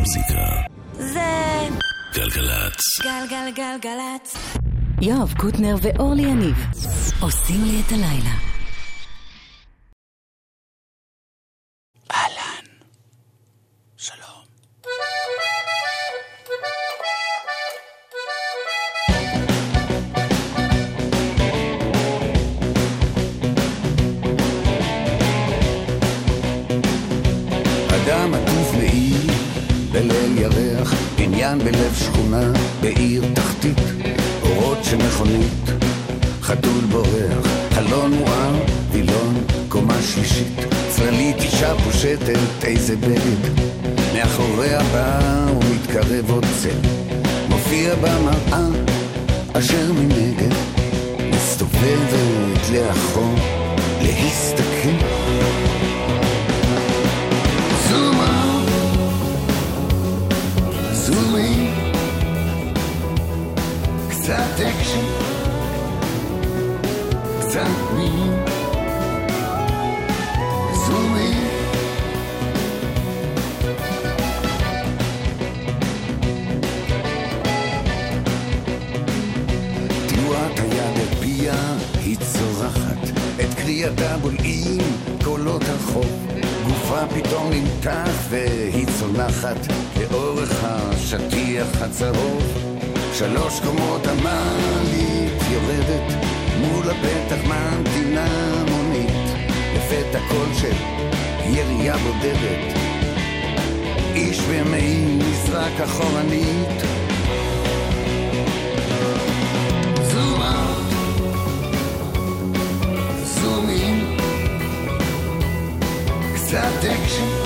המוזיקה. זה גלגלצ. גלגלגלגלצ. יואב קוטנר ואורלי יניב עושים לי את הלילה. פושטת איזה בגד, מאחוריה בא ומתקרב עוד צל, מופיע במראה אשר מנגד, מסתובבת לאחור, להסתכל. Zoom in, קצת אקשן, קצת מין, קריאתה בולעים קולות הרחוב. גופה פתאום נמתח והיא צונחת לאורך השטיח הצהוב. שלוש קומות המעלית יורדת, מול הפתח ממתינה מונית. לפתע קול של ירייה בודדת, איש במעי נזרק אחורנית. קצת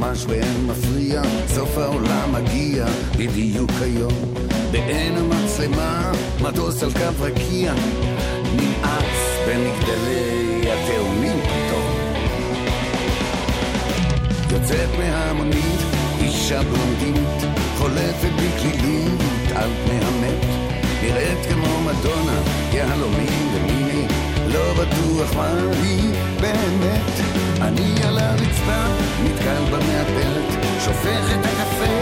ממש באין מפריע, סוף העולם מגיע בדיוק היום. בעין המצלמה, מטוס על קו רקיע, נמאס במגדלי התאומים פתאום. יוצאת מהמונית, אישה בלונדינית, חולפת בקלילית על פני המת. נראית כמו מדונה, יהלומים ומיני, לא בטוח מה היא באמת. אני על הרצפה, נתקל במעטרת, שופך את הקפה,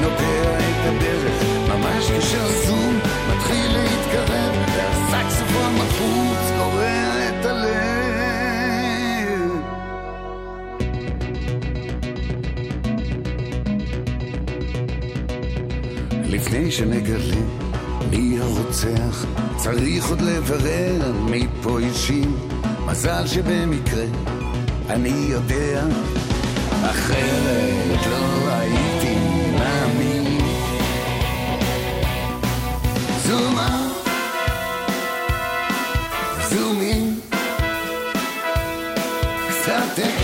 נוטע את הדרך, ממש כשהזום מתחיל להתקרב, והסקסופון מחוץ קורע את הלב. לפני שנגלה מי הרוצח, צריך עוד לברר מי פה אישים. מזל שבמקרה אני יודע, אחרת לא הייתי מאמין. זום אאוט, זום אין, קצת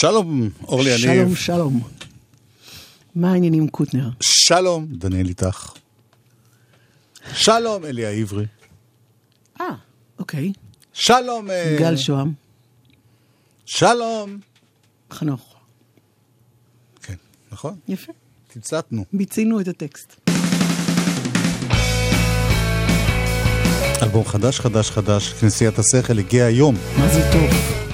שלום, אורלי יניב. שלום, שלום. מה העניינים קוטנר? שלום, דניאל איתך. שלום, אליה עברי. אה, אוקיי. שלום, אה, גל שוהם, שלום. חנוך. כן, נכון? יפה. תמצתנו. ביצינו את הטקסט. אלבום חדש, חדש, חדש, כנסיית השכל, הגיע היום. מה זה טוב?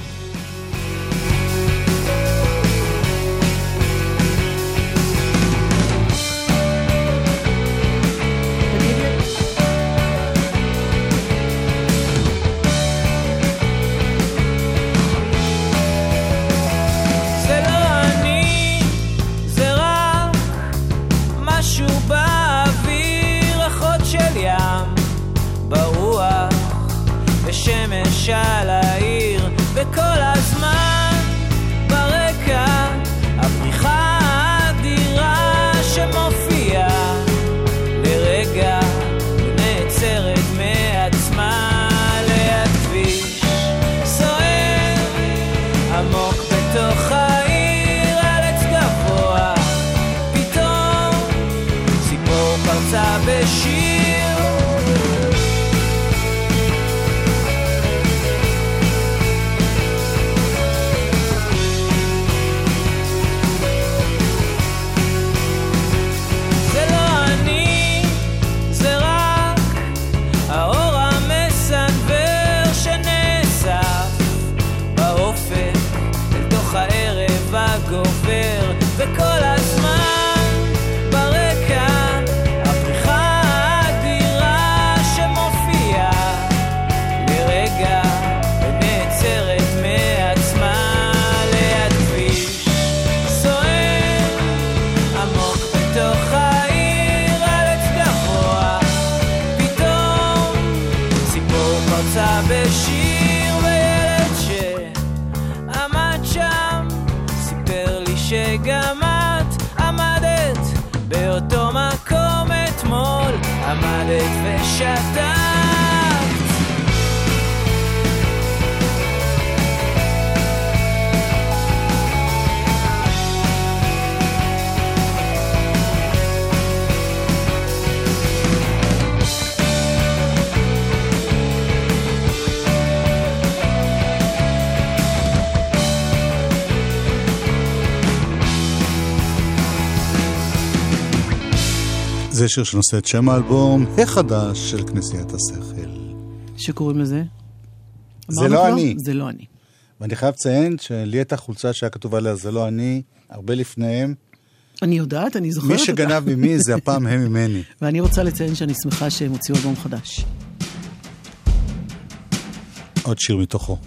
זה שיר שנושא את שם האלבום החדש של כנסיית השכל. שקוראים לזה? זה לא כבר? אני. זה לא אני. ואני חייב לציין שלי הייתה חולצה שהיה כתוב עליה זה לא אני, הרבה לפניהם. אני יודעת, אני זוכרת מי אותה. שגנב ממי זה הפעם הם ממני. ואני רוצה לציין שאני שמחה שהם הוציאו אלבום חדש. עוד שיר מתוכו.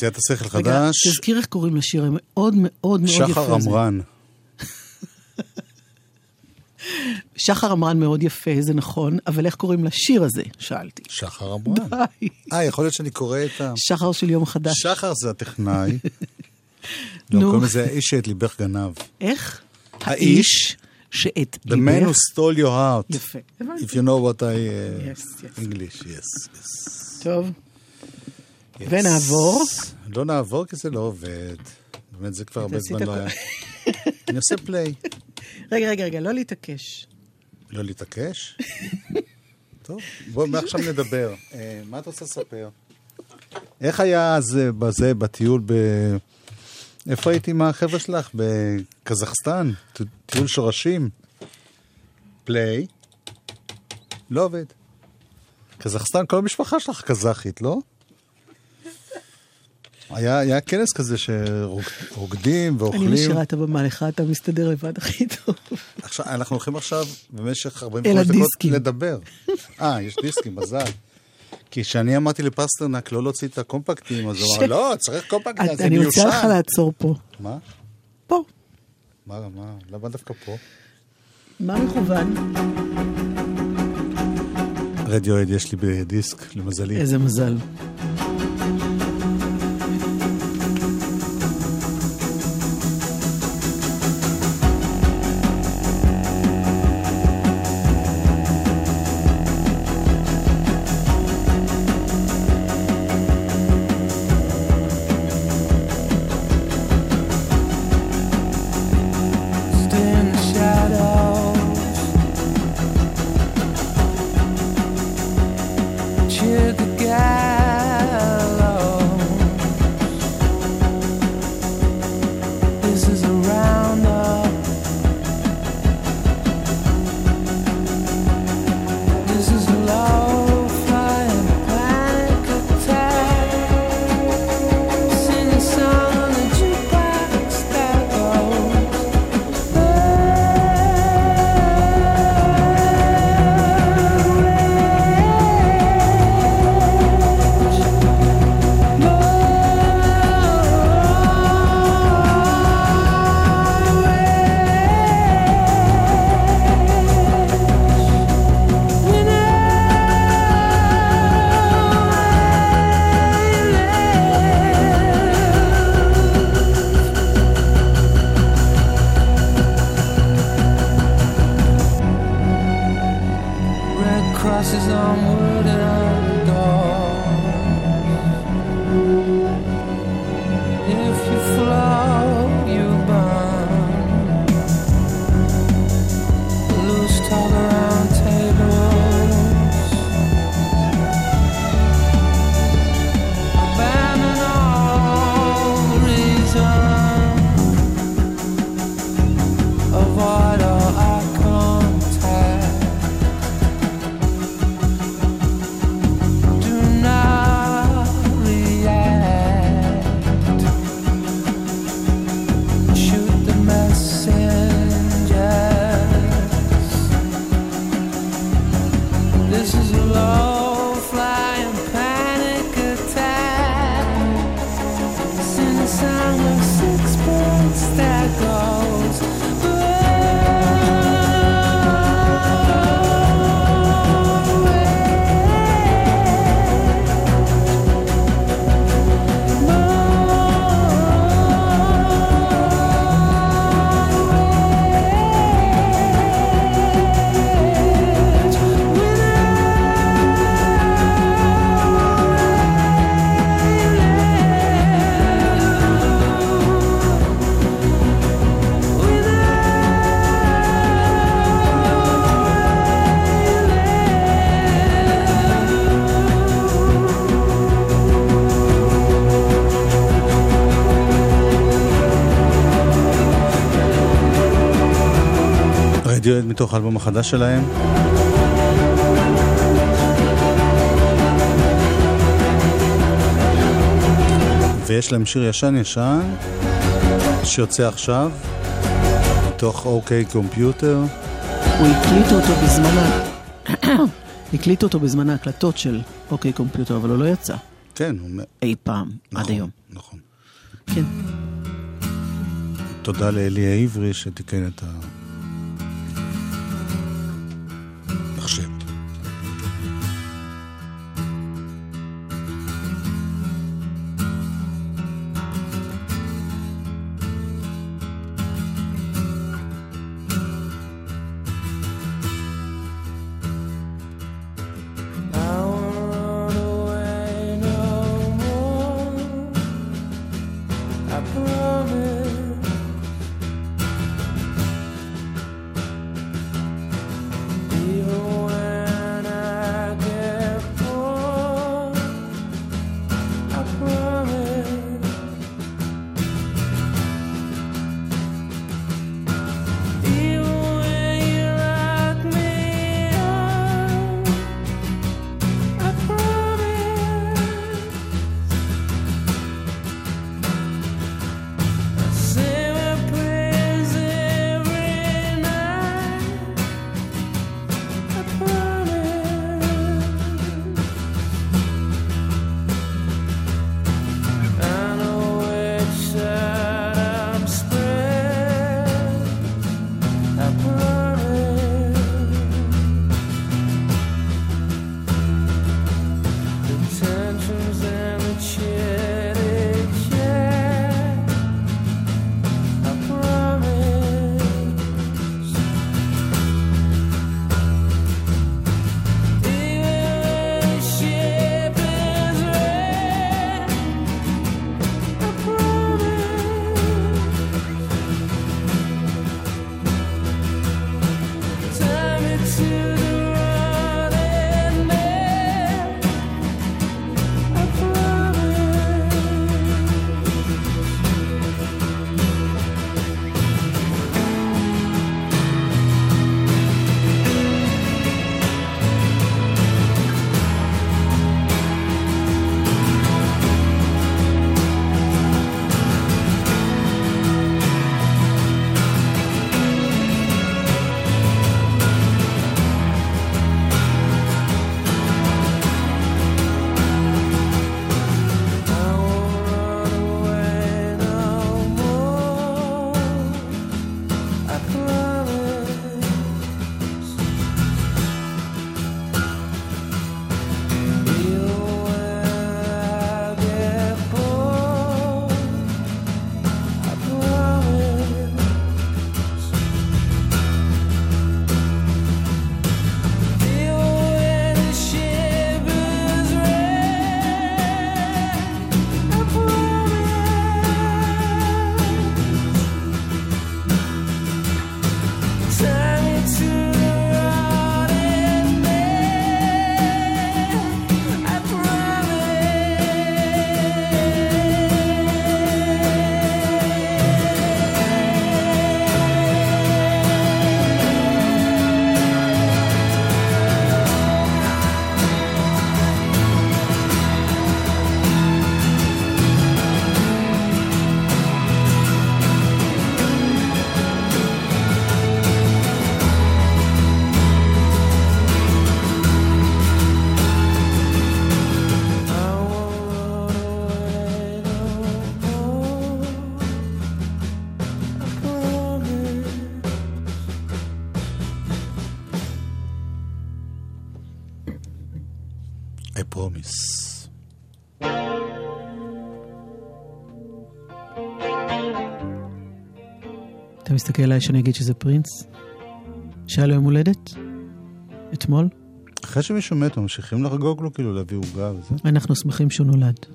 כנסיית השכל רגע, חדש, תזכיר איך קוראים לשיר, מאוד מאוד מאוד יפה. שחר. עמרן. שחר עמרן מאוד יפה, זה נכון, אבל איך קוראים לשיר הזה? שאלתי. שחר עמרן. די. אה, יכול להיות שאני קורא את ה... שחר של יום חדש. שחר זה הטכנאי. נו. לא, קוראים לזה האיש שאת ליבך גנב. איך? האיש שאת The man who ליבך... stole your heart. יפה. If you know what I... uh, Yes, yes. English, yes. yes. טוב, yes. ונעבור? לא נעבור כי זה לא עובד. באמת, זה כבר הרבה זמן לא היה. אני עושה פליי. רגע, רגע, רגע, לא להתעקש. לא להתעקש? טוב, בואו מעכשיו נדבר. אה, מה את רוצה לספר? איך היה אז אה, בזה, בטיול ב... איפה הייתי עם החבר'ה שלך? בקזחסטן? טיול שורשים? פליי? לא עובד. קזחסטן, כל המשפחה שלך קזחית, לא? היה, היה כנס כזה שרוקדים אני ואוכלים. משאירה את הבמה לך, אתה מסתדר לבד הכי טוב. עכשיו, אנחנו הולכים עכשיו במשך אל 45 דקות. לדבר. אה, יש דיסקים, מזל. כי כשאני אמרתי לפסטרנק לא להוציא את הקומפקטים, אז הוא אמר, לא, צריך קומפקט, זה אני רוצה לך מיושן. לעצור פה. מה? פה. מה, מה, למה דווקא פה? מה מכוון? רדיואד יש לי בדיסק, למזלי. איזה מזל. רדיואד מתוך האלבום החדש שלהם. ויש להם שיר ישן ישן שיוצא עכשיו מתוך OK Computer. הוא הקליט אותו בזמן ה... הקליט אותו בזמן ההקלטות של OK Computer, אבל הוא לא יצא כן, הוא... אי פעם, עד נכון, היום. נכון. כן. תודה לאלי העברי שתיקן את המחשב. יצחק אליי שאני אגיד שזה פרינס? שהיה לו יום הולדת? אתמול? אחרי שמישהו מת, ממשיכים לחגוג לו, כאילו להביא עוגה וזה? אנחנו שמחים שהוא נולד.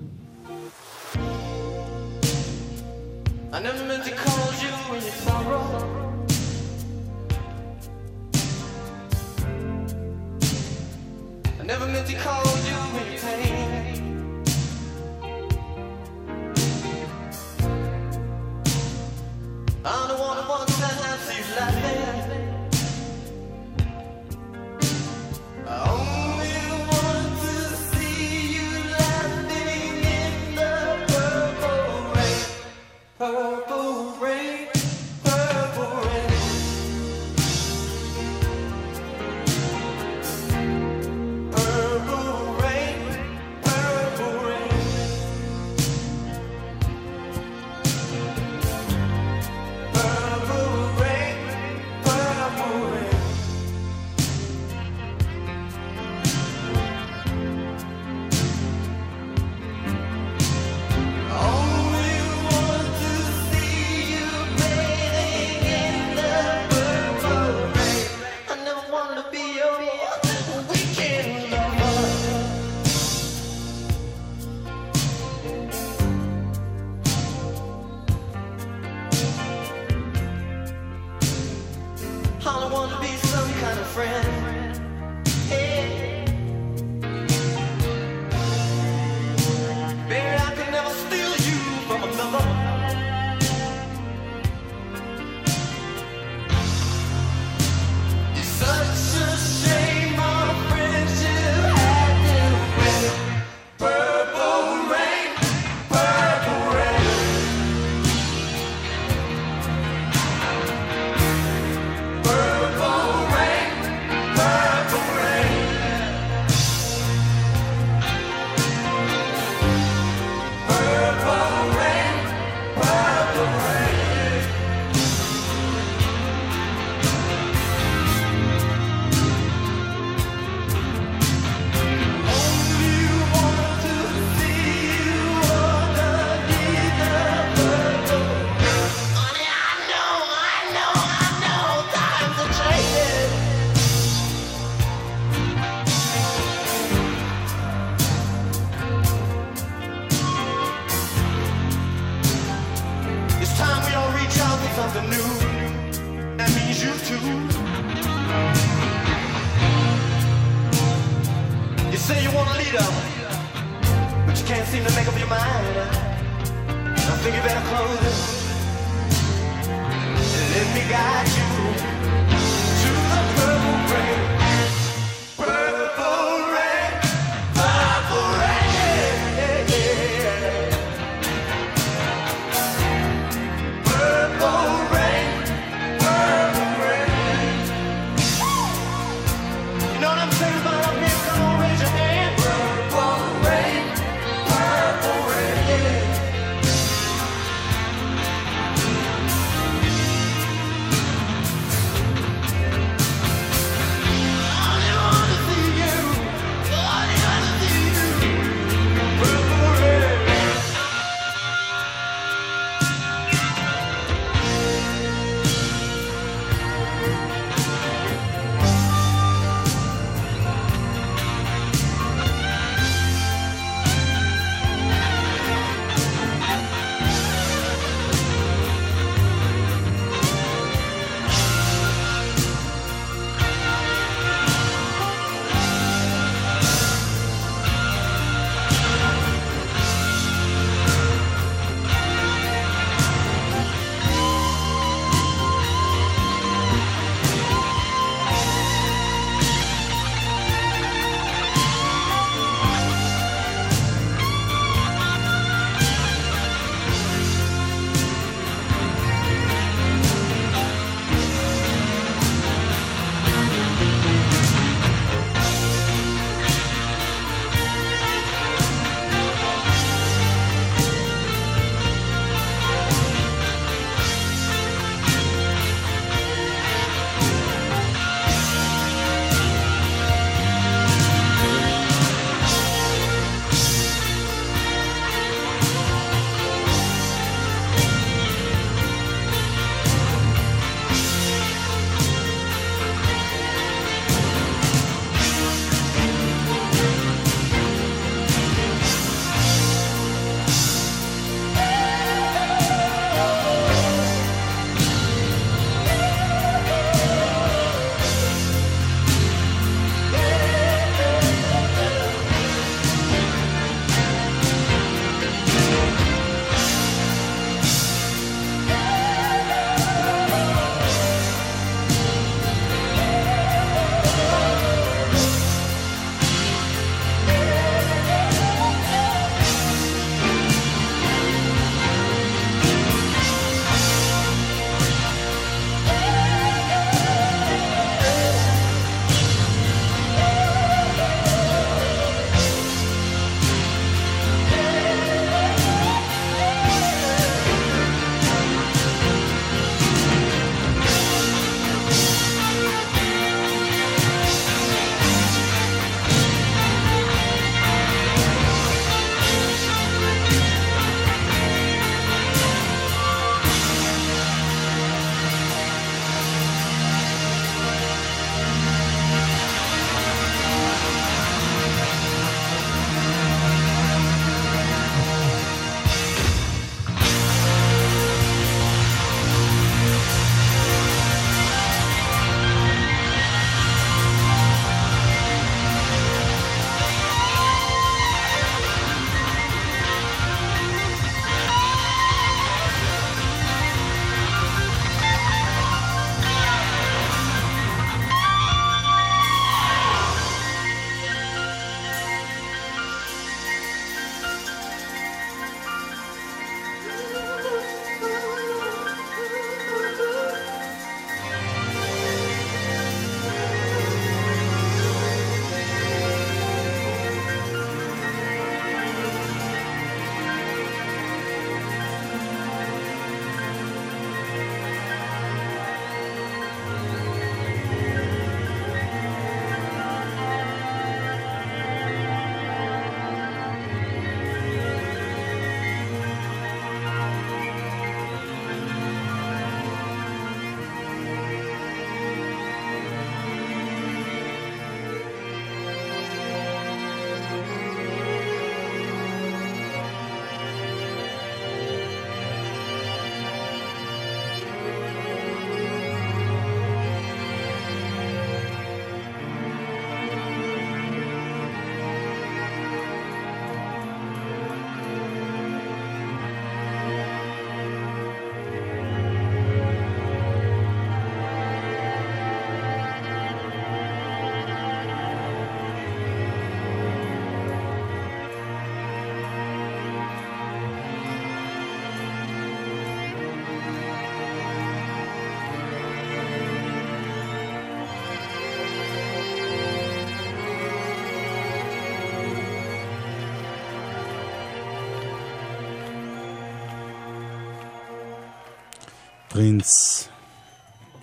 פרינס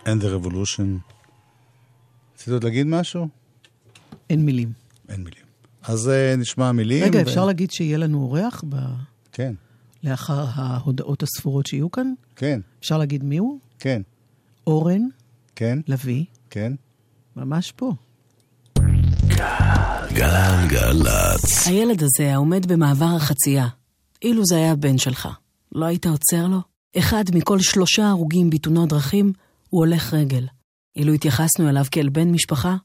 and the revolution. רצית עוד להגיד משהו? אין מילים. אין מילים. אז אה, נשמע מילים. רגע, ו- אפשר להגיד שיהיה לנו אורח ב... כן, לאחר ההודעות הספורות שיהיו כאן? כן, אפשר להגיד מי הוא? כן, אורן כן, לביא, כן. ממש פה. גלגלצ. הילד הזה העומד במעבר החצייה, אילו זה היה הבן שלך, לא היית עוצר לו? אחד מכל שלושה הרוגים בתאונות דרכים הוא הולך רגל. אילו התייחסנו אליו כאל בן משפחה,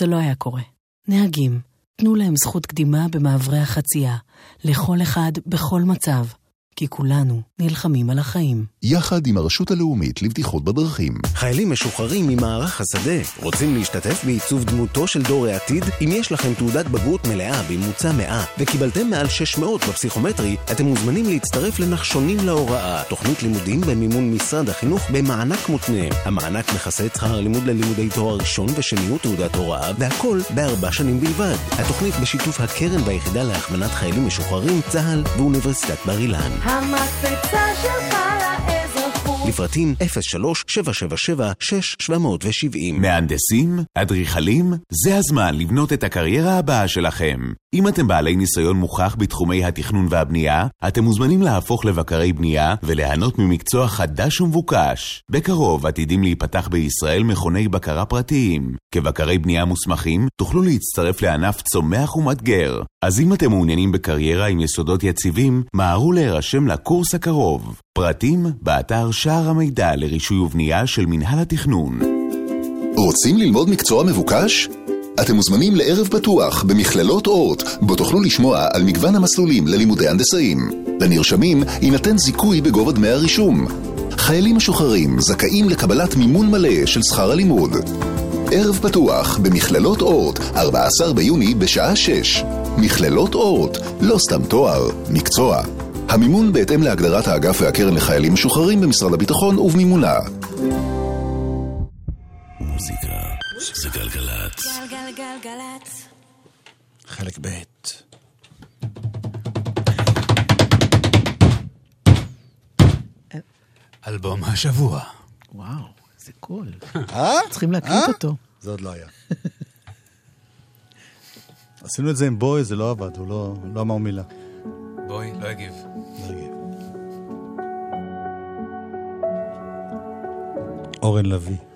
זה לא היה קורה. נהגים, תנו להם זכות קדימה במעברי החצייה, לכל אחד בכל מצב, כי כולנו נלחמים על החיים. יחד עם הרשות הלאומית לבטיחות בדרכים. חיילים משוחררים ממערך השדה רוצים להשתתף בעיצוב דמותו של דור העתיד? אם יש לכם תעודת בגרות מלאה בממוצע 100 וקיבלתם מעל 600 בפסיכומטרי, אתם מוזמנים להצטרף לנחשונים להוראה, תוכנית לימודים במימון משרד החינוך במענק מותנה. המענק מכסה את שכר הלימוד ללימודי תואר ראשון ושני ותעודת הוראה, והכל בארבע שנים בלבד. התוכנית בשיתוף הקרן והיחידה להכוונת חיילים משוחררים, צה"ל ואוניברסיטת בר אילן. המקפצה שלך לאזרחות לפרטים 03-777-6770 מהנדסים? אדריכלים? זה הזמן לבנות את הקריירה הבאה שלכם. אם אתם בעלי ניסיון מוכח בתחומי התכנון והבנייה, אתם מוזמנים להפוך לבקרי בנייה וליהנות ממקצוע חדש ומבוקש. בקרוב עתידים להיפתח בישראל מכוני בקרה פרטיים. כבקרי בנייה מוסמכים, תוכלו להצטרף לענף צומח ומאתגר. אז אם אתם מעוניינים בקריירה עם יסודות יציבים, מהרו להירשם לקורס הקרוב. פרטים באתר שער המידע לרישוי ובנייה של מינהל התכנון. רוצים ללמוד מקצוע מבוקש? אתם מוזמנים לערב פתוח במכללות אורט, בו תוכלו לשמוע על מגוון המסלולים ללימודי הנדסאים. לנרשמים יינתן זיכוי בגובה דמי הרישום. חיילים משוחררים זכאים לקבלת מימון מלא של שכר הלימוד. ערב פתוח במכללות אורט, 14 ביוני בשעה 6. מכללות אורט, לא סתם תואר, מקצוע. המימון בהתאם להגדרת האגף והקרן לחיילים משוחררים במשרד הביטחון ובמימונה. מוזיקה זה גלגלצ. גלגלגלגלצ חלק ב'. אלבום השבוע. וואו, איזה קול. אה? צריכים להקליט אה? אותו. זה עוד לא היה. עשינו את זה עם בוי, זה לא עבד, הוא לא לא אמר מילה. בואי, לא אגיב. לא הגיב. אורן לביא.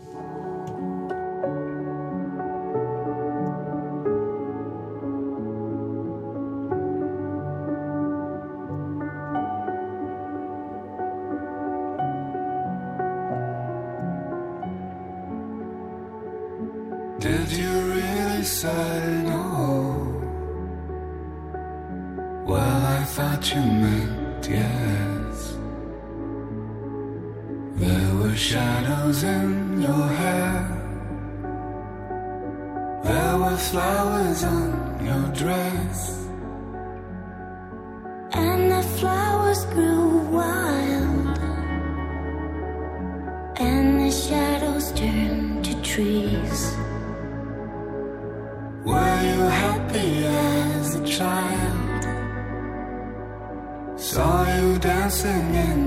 Flowers on your dress. And the flowers grew wild And the shadows turned to trees Were you happy as a child? Saw you dancing in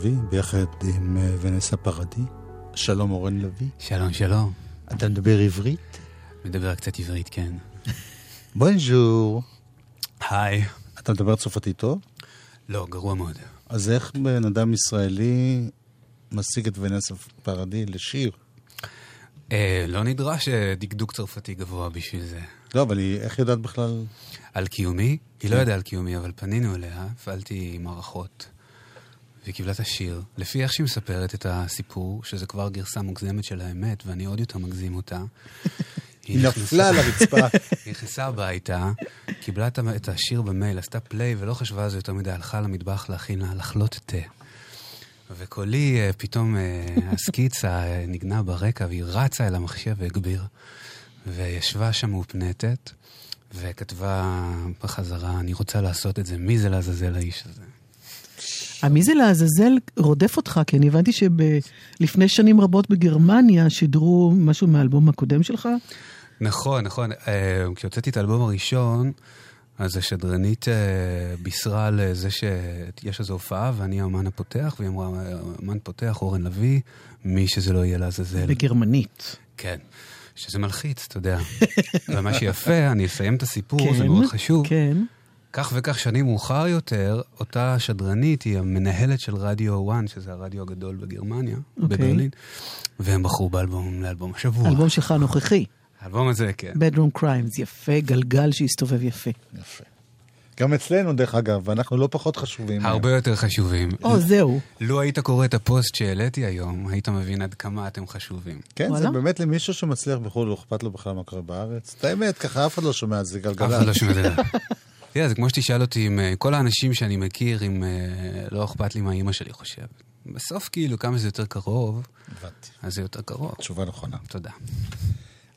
לביא, ביחד עם אה, ונסה פרדי. שלום אורן לביא. שלום, שלום. אתה מדבר עברית? מדבר קצת עברית, כן. בונז'ור. היי. אתה מדבר צרפתית טוב? לא, גרוע מאוד. אז איך בן אדם ישראלי משיג את ונסה פרדי לשיר? אה, לא נדרש אה, דקדוק צרפתי גבוה בשביל זה. לא, אבל היא, איך יודעת בכלל? על קיומי? היא לא ידעה על קיומי, אבל פנינו אליה, הפעלתי מערכות, והיא קיבלה את השיר. לפי איך שהיא מספרת את הסיפור, שזה כבר גרסה מוגזמת של האמת, ואני עוד יותר מגזים אותה. היא נפלה על הרצפה. היא נכנסה הביתה, קיבלה את השיר במייל, עשתה פליי ולא חשבה על זה יותר מדי, הלכה למטבח להכין לה, לחלות תה. וקולי, אה, פתאום אה, הסקיצה אה, נגנה ברקע, והיא רצה אל המחשב והגביר. וישבה שם מאופנטת, וכתבה בחזרה, אני רוצה לעשות את זה, מי זה לעזאזל האיש הזה? המי זה לעזאזל רודף אותך, כי אני הבנתי שלפני שנים רבות בגרמניה שידרו משהו מהאלבום הקודם שלך. נכון, נכון. אה, כשהוצאתי את האלבום הראשון, אז השדרנית אה, בישרה על זה שיש איזו הופעה, ואני האמן הפותח, והיא אמרה, האמן פותח, אורן לביא, מי שזה לא יהיה לעזאזל. בגרמנית. כן. שזה מלחיץ, אתה יודע. ומה שיפה, אני אסיים את הסיפור, זה כן, מאוד חשוב. כן. כך וכך שנים מאוחר יותר, אותה שדרנית היא המנהלת של רדיו 1, שזה הרדיו הגדול בגרמניה, אוקיי. בברלין, והם בחרו באלבום, לאלבום השבוע. האלבום שלך הנוכחי, האלבום הזה, כן. Bedroom Crimes, יפה, גלגל שהסתובב יפה. יפה. גם אצלנו, דרך אגב, אנחנו לא פחות חשובים. הרבה יותר חשובים. או, זהו. לו היית קורא את הפוסט שהעליתי היום, היית מבין עד כמה אתם חשובים. כן, זה. באמת למישהו שמצליח בחו"ל, לא אכפת לו בכלל מה קורה בארץ. את האמת, ככה אף אחד לא שומע את זה, גלגלצ. אף אחד לא שומע את זה. תראה, זה כמו שתשאל אותי אם אה, כל האנשים שאני מכיר, אם אה, לא אכפת לי מה אימא שלי חושבת. בסוף, כאילו, כמה זה יותר קרוב, הבנתי. אז זה יותר קרוב. תשובה נכונה. תודה.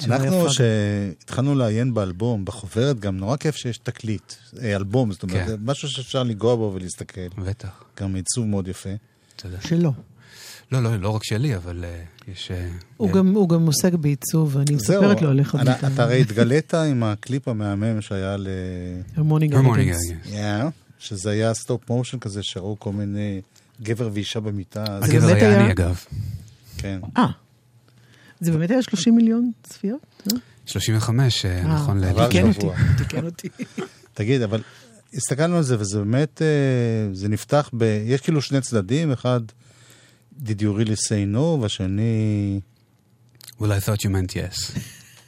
אנחנו. שהתחלנו לעיין באלבום, בחוברת, גם נורא כיף שיש תקליט, אה, אלבום, זאת אומרת, כן. משהו שאפשר לנגוע בו ולהסתכל. בטח, גם עיצוב מאוד יפה. תודה. שלו. לא, לא, לא רק שלי, אבל אה, יש... אה, הוא גם- הוא גם עוסק בעיצוב, ואני מספרת לו עליך. אני-. אתה הרי התגלית עם הקליפ המהמם שהיה ל... Her Morning Elegance. שזה היה stop motion כזה, שראו כל מיני גבר ואישה במיטה. הגבר באמת היה היה- אני, אגב. כן. אה, זה באמת היה 30 מיליון צפיות? אה? 35, אה, נכון ל... תיקן. אותי, תיקן אותי. תגיד, אבל הסתכלנו על זה, וזה באמת, זה נפתח ב... יש כאילו שני צדדים, אחד, did you really say no, והשני, Well, I thought you meant yes.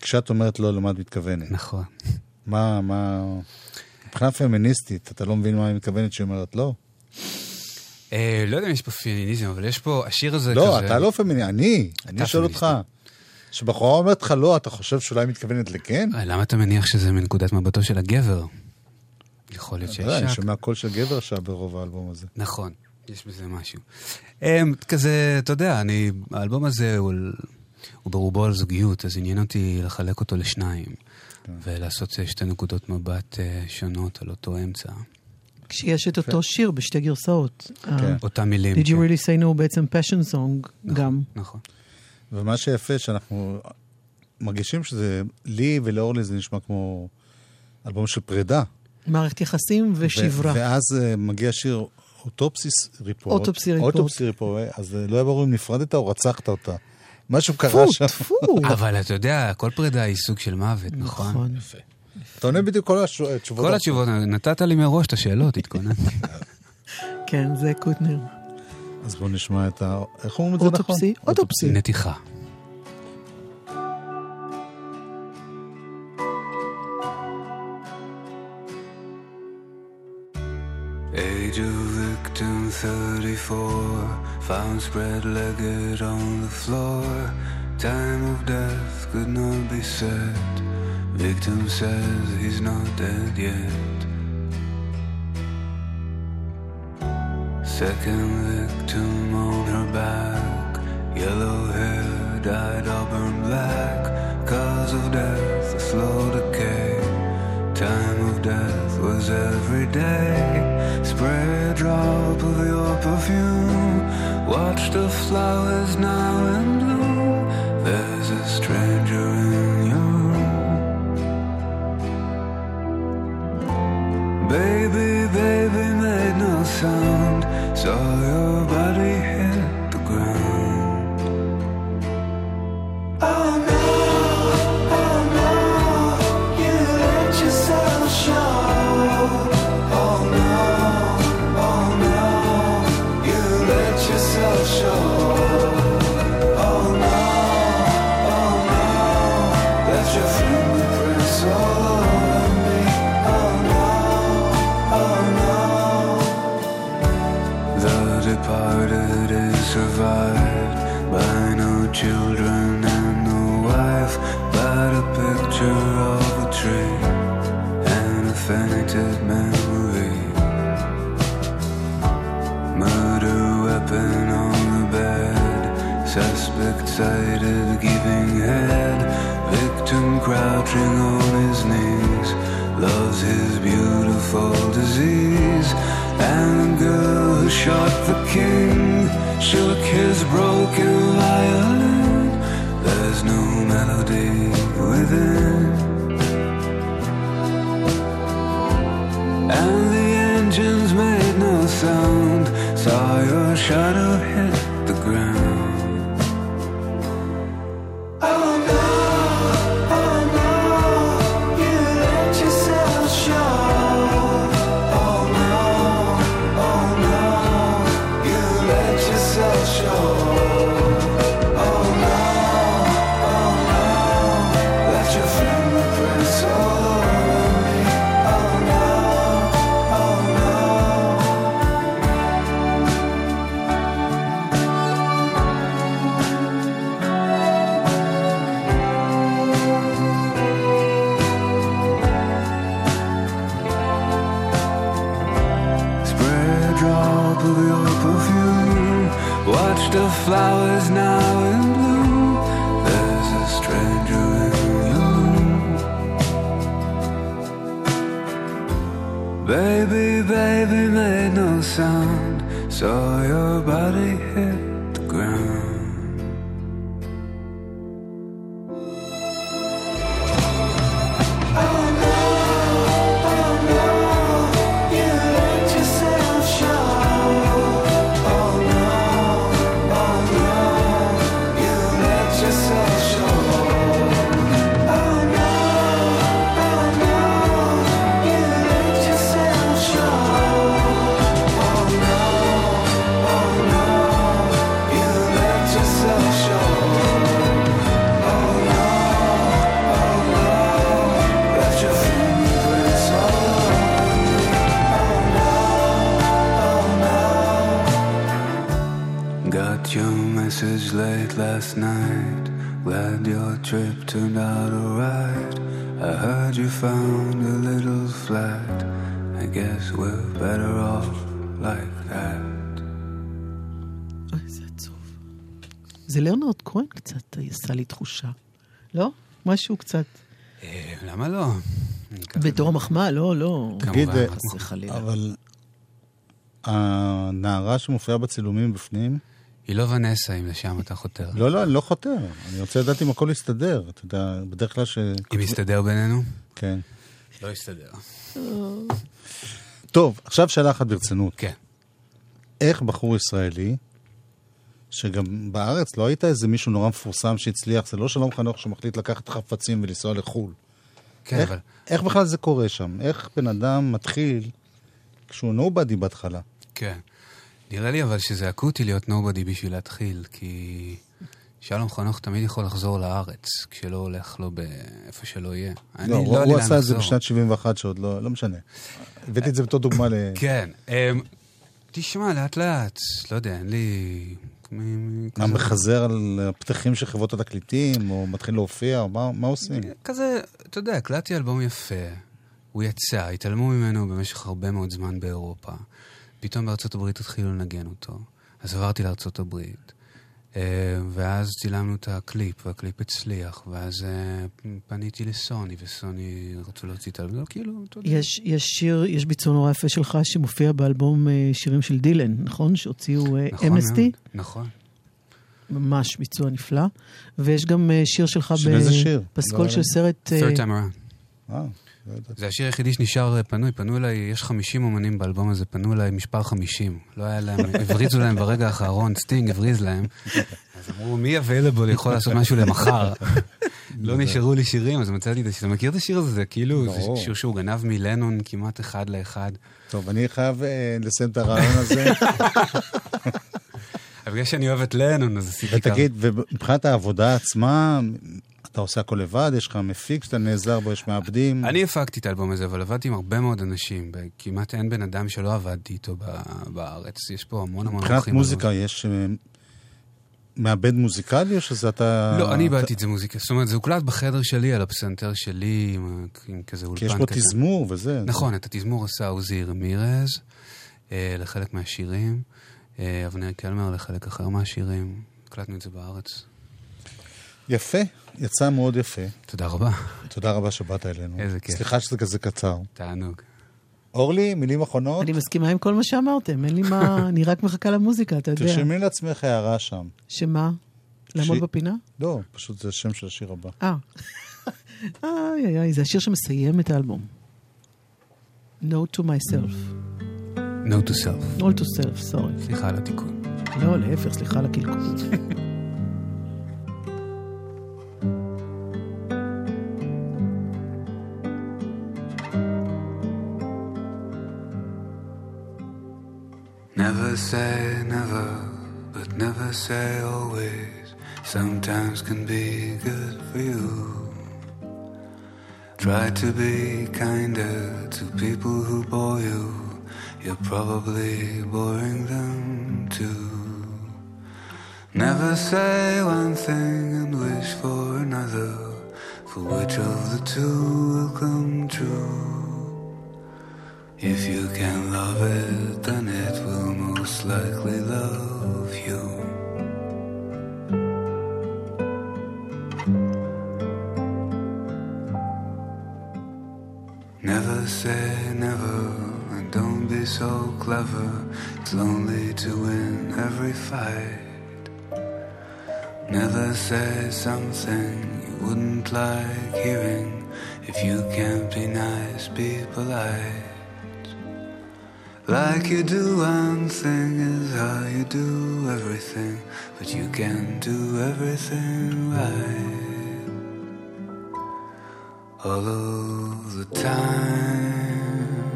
כשאת אומרת לא, למה את מתכוונת? נכון. מה, מה... מבחינה פמיניסטית, אתה לא מבין מה היא מתכוונת שהיא אומרת לא? אה, לא יודע אם יש פה פמיניזם, אבל יש פה, השיר הזה כזה... לא, אתה לא פמיניסט, אני, אני שואל. אותך. כשבחורה אומרת לך לא, אתה חושב שאולי היא מתכוונת לכן? אה, למה אתה מניח שזה מנקודת מבטו של הגבר? יכול להיות אתה יודע, אני שיש... שומע קול של גבר שם ברוב האלבום הזה. נכון, יש בזה משהו. אמ, כזה, אתה יודע, אני, האלבום הזה הוא, הוא ברובו על זוגיות, אז עניין אותי לחלק אותו לשניים, ולעשות אה, שתי נקודות מבט אה, שונות על אותו אמצע. כשיש את אותו שיר בשתי גרסאות. כן. אותם מילים. Did you כן. really say no בעצם passion song גם. נכון. ומה שיפה, שאנחנו מרגישים שזה, לי ולאורלי זה נשמע כמו אלבום של פרידה. מערכת יחסים ושברה. ו- ואז אה, מגיע שיר אוטופסיס ריפורט. אוטופסי ריפורט. אוטופסי ריפורט, אז אה, לא היה ברור אם נפרדת או רצחת אותה. משהו קרה טפו, שם. טפו. אבל אתה יודע, כל פרידה היא סוג של מוות, נכון? נכון. אתה עונה בדיוק כל התשובות. כל התשובות, נתת לי מראש את השאלות, התכוננתי. כן, זה קוטנר. אז בואו נשמע את ה... איך אומרים את זה נכון? אוטופסי, אוטופסי. נתיחה. Age of victim 34, found spread legged on the floor. Time of death could not be set. Victim says he's not dead yet. Second victim on her back, yellow hair dyed auburn black. Cause of death, a slow decay. Time of death was every day. Spray a drop of your perfume. Watch the flowers now in sighted giving head, victim crouching on his knees, loves his beautiful disease, and the girl who shot the king shook his broken violin. There's no melody within. Last night. Glad your trip turned out alright. I heard you found a little flat. I guess we're better off like that. אוי, זה עצוב. זה ליאונרד כהן קצת עשה לי תחושה. לא? משהו קצת... אה, למה לא? בתור מחמאה, לא, לא. תגיד, אה. אבל הנערה שמופיעה בצילומים בפנים, היא לא ונסה, אם לשם אתה חותר. לא, לא, אני לא חותר. אני רוצה לדעת אם הכל יסתדר. אתה יודע, בדרך כלל ש... אם יסתדר בינינו? כן. לא יסתדר. טוב, עכשיו שאלה אחת ברצינות. כן. איך בחור ישראלי, שגם בארץ לא היית איזה מישהו נורא מפורסם שהצליח, זה לא שלום חנוך שמחליט לקחת חפצים ולנסוע לחו"ל. כן, איך, אבל... איך בכלל זה קורה שם? איך בן אדם מתחיל כשהוא נובדי בהתחלה? כן. נראה לי אבל שזה אקוטי להיות נובדי בשביל להתחיל, כי שלום חנוך תמיד יכול לחזור לארץ, כשלא הולך לו באיפה שלא יהיה. לא, לא הוא יודע הוא עשה את זה. בשנת 71 שעוד לא, לא משנה. הבאתי את זה בתור דוגמה ל... כן. אמ, תשמע, לאט לאט, לא יודע, אין לי... מה, מחזר על הפתחים של חברות התקליטים, או מתחיל להופיע, או מה, מה עושים? כזה, אתה יודע, הקלטתי אלבום יפה, הוא יצא, התעלמו ממנו במשך הרבה מאוד זמן באירופה. פתאום בארצות הברית התחילו לנגן אותו, אז עברתי לארצות הברית. אה, ואז צילמנו את הקליפ, והקליפ הצליח, ואז אה, פניתי לסוני, וסוני רצו להוציא את האלבום, כאילו, אתה יודע. יש, יש שיר, יש ביצוע נורא יפה שלך שמופיע באלבום אה, שירים של דילן, נכון? שהוציאו נכון אמנסטי, מאוד, נכון. ממש ביצוע נפלא. ויש גם שיר שלך של איזה שיר? בפסקול לא של. סרט... Third time around. אה, לא. זה השיר היחידי שנשאר פנוי, פנו אליי, יש 50 אומנים באלבום הזה, פנו אליי מספר 50. לא היה להם, הבריזו להם ברגע האחרון, סטינג הבריז להם. אז אמרו, מי available יכול לעשות משהו למחר? לא נשארו לי שירים, אז מצאתי את השיר. אתה מכיר את השיר הזה? זה כאילו, זה. שיר שהוא גנב מלנון כמעט אחד לאחד. טוב, אני חייב אה, לסיים את הרעיון הזה. בגלל שאני אוהב את לנון, אז עשיתי ככה. ותגיד, ומבחינת העבודה עצמה, אתה עושה הכל לבד? יש לך מפיק שאתה נעזר בו, יש מעבדים? אני הפקתי את האלבום הזה, אבל עבדתי עם הרבה מאוד אנשים. כמעט אין בן אדם שלא עבדתי איתו בארץ. יש פה המון המון מבחינת. מוזיקה, יש אה, מעבד מוזיקלי, או שזה אתה... לא, אני איבדתי את זה מוזיקה. זאת אומרת, זה הוקלט בחדר שלי, על הפסנתר שלי, עם, עם כזה אולפן כי יש. בו תזמור וזה. נכון, את התזמור עשה עוזי רמירז, אה, לחלק מהשירים, אה, אבנר קלמר לחלק אחר מהשירים. הקלטנו את זה בארץ. יפה, יצא מאוד יפה. תודה רבה. תודה רבה שבאת אלינו. איזה כיף. סליחה שזה כזה קצר. תענוג. אורלי, מילים אחרונות? אני מסכימה עם כל מה שאמרתם, אין לי מה, אני רק מחכה למוזיקה, אתה יודע. תרשמי לעצמך הערה שם. שמה? לעמוד בפינה? לא, פשוט זה השם של השיר הבא. אה. איי איי זה השיר שמסיים את האלבום. No to myself. No to self. All to self, סורי. סליחה על התיקון. לא, להפך, סליחה על הקלקול. say never, but never say always. Sometimes can be good for you. Try to be kinder to people who bore you. You're probably boring them too. Never say one thing and wish for another. For which of the two will come true? If you can love it, then it will most likely love you. Never say never, and don't be so clever. It's lonely to win every fight. Never say something you wouldn't like hearing. If you can't be nice, be polite. Like you do one thing is how you do everything, but you can't do everything right. All of the time,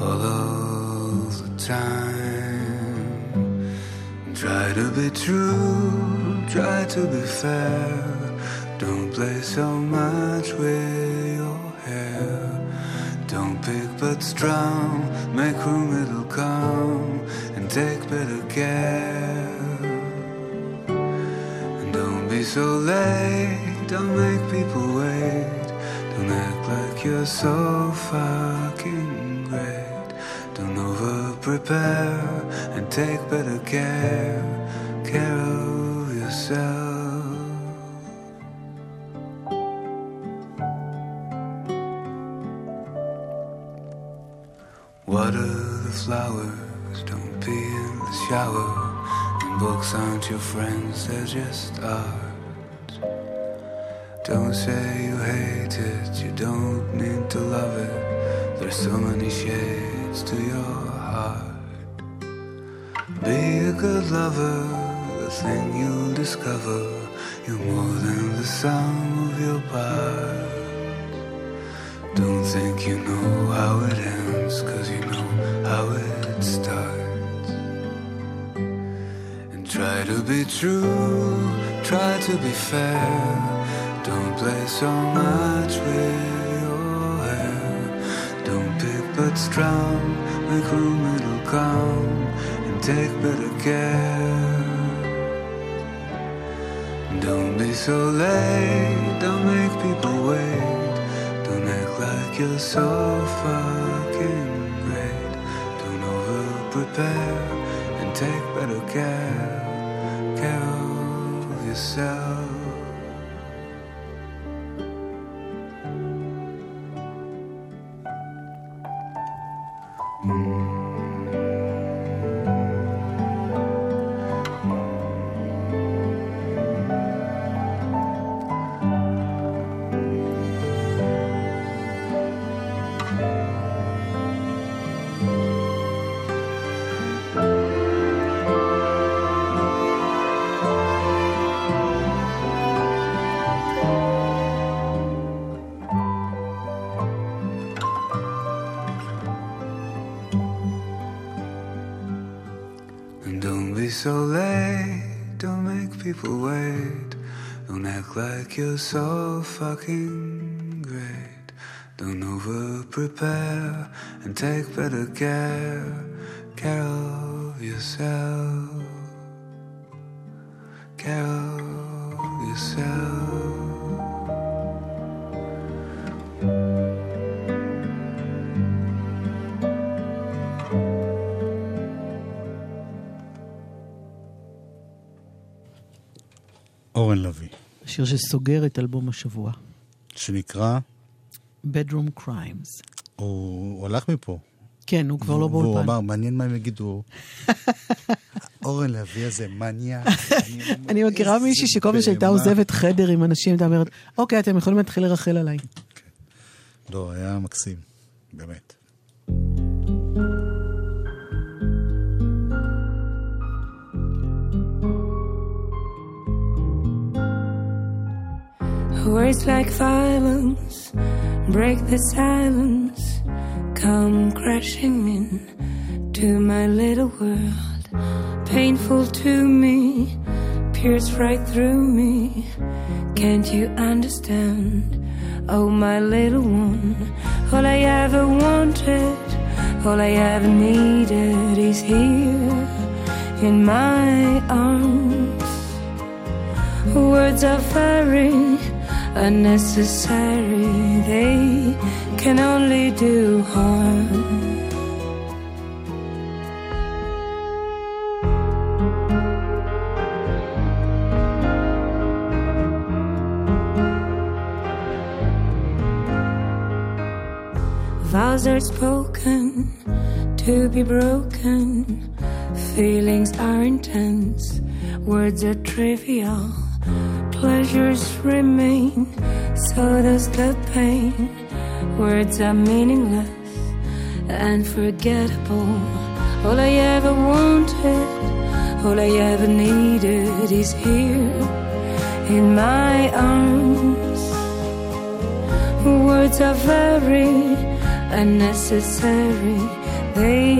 all of the time. Try to be true, try to be fair. Don't play so much with your. Don't but strong, make room it'll come, and take better care. And don't be so late, don't make people wait. Don't act like you're so fucking great. Don't over prepare and take better care, care of yourself. Flowers, don't be in the shower. And books aren't your friends, they're just art. Don't say you hate it, you don't need to love it. There's so many shades to your heart. Be a good lover, the thing you'll discover. You're more than the sum of your parts. Don't think you know how it ends, cause you know how it starts. And try to be true, try to be fair. Don't play so much with your hair. Don't pick but strong, make room, it'll come, and take better care. Don't be so late, don't make people wait. Like you're so fucking great. Don't over prepare and take better care, care of yourself. People wait. Don't act like you're so fucking great. Don't over prepare and take better care, care of yourself. Care of yourself. אורן לביא, השיר שסוגר את אלבום השבוע. שנקרא, Bedroom Crimes. הוא הוא הלך מפה. כן, הוא כבר לא והוא באולפן. אמר, מעניין מה הם יגידו. אורן לביא הזה מניאק. אני מכירה מישהי שכל פעם שהייתה. עוזבת חדר עם אנשים, הייתה אומרת, אוקיי, אתם יכולים להתחיל לרחל עליי. לא, היה מקסים, באמת. Words like violence break the silence, come crashing in to my little world. Painful to me, pierce right through me. Can't you understand? Oh, my little one, all I ever wanted, all I ever needed is here in my arms. Words are very unnecessary, they can only do harm. Vows are spoken to be broken. Feelings are intense, words are trivial. Pleasures remain, so does the pain. Words are meaningless and forgettable. All I ever wanted, all I ever needed is here in my arms. Words are very unnecessary, they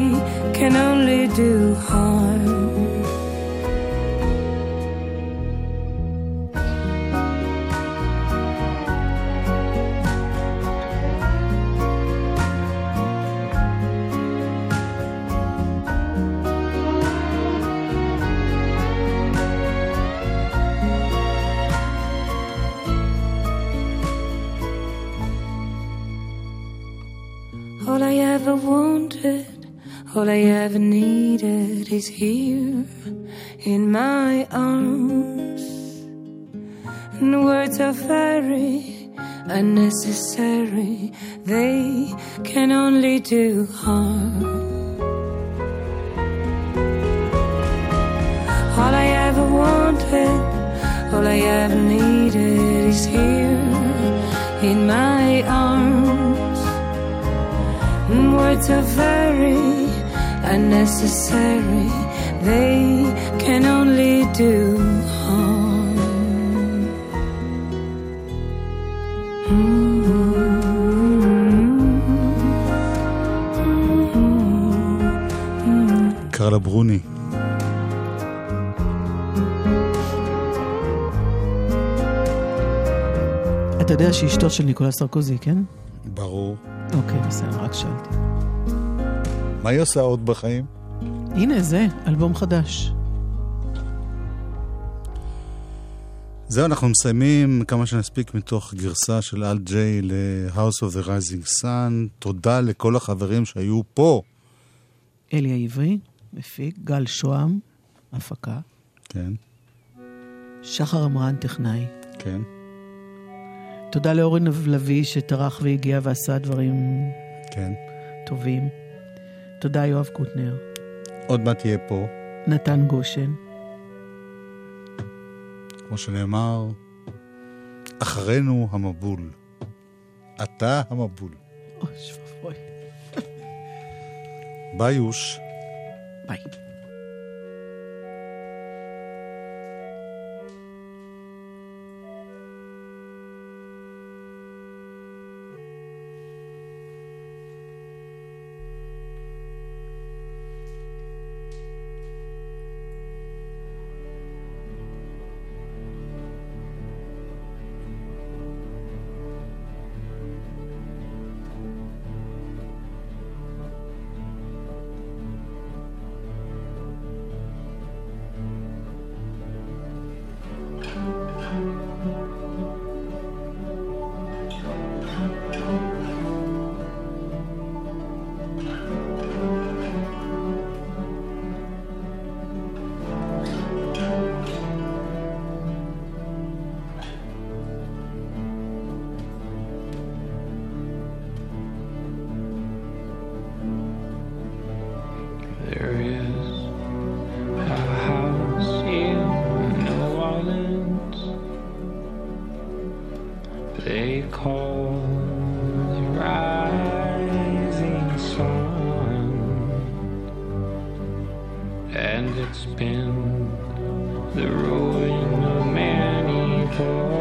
can only do harm. I ever needed is here in my arms. And words are very unnecessary, they can only do harm. All I ever wanted, all I ever needed is here in my arms. And words are very unnecessary. They can only do harm. Mm -hmm. קרלה ברוני. אתה יודע שאשתו של ניקולס סרקוזי, כן? ברור. אוקיי, בסדר, רק שאלתי. מה היא עושה עוד בחיים? הנה, זה, אלבום חדש. זהו, אנחנו מסיימים כמה שנספיק מתוך גרסה של אל ג'יי ל-House of the Rising Sun. תודה לכל החברים שהיו פה. אלי העברי, מפיק, גל שוהם, הפקה, כן, שחר עמרן, טכנאי. כן. תודה לאורן לביא שטרח והגיע ועשה דברים כן. טובים. תודה יואב קוטנר. עוד מעט תהיה פה, נתן גושן. כמו שנאמר, אחרינו המבול. אתה המבול. אוי, שבוי. ביי יוש. ביי. The ruin of many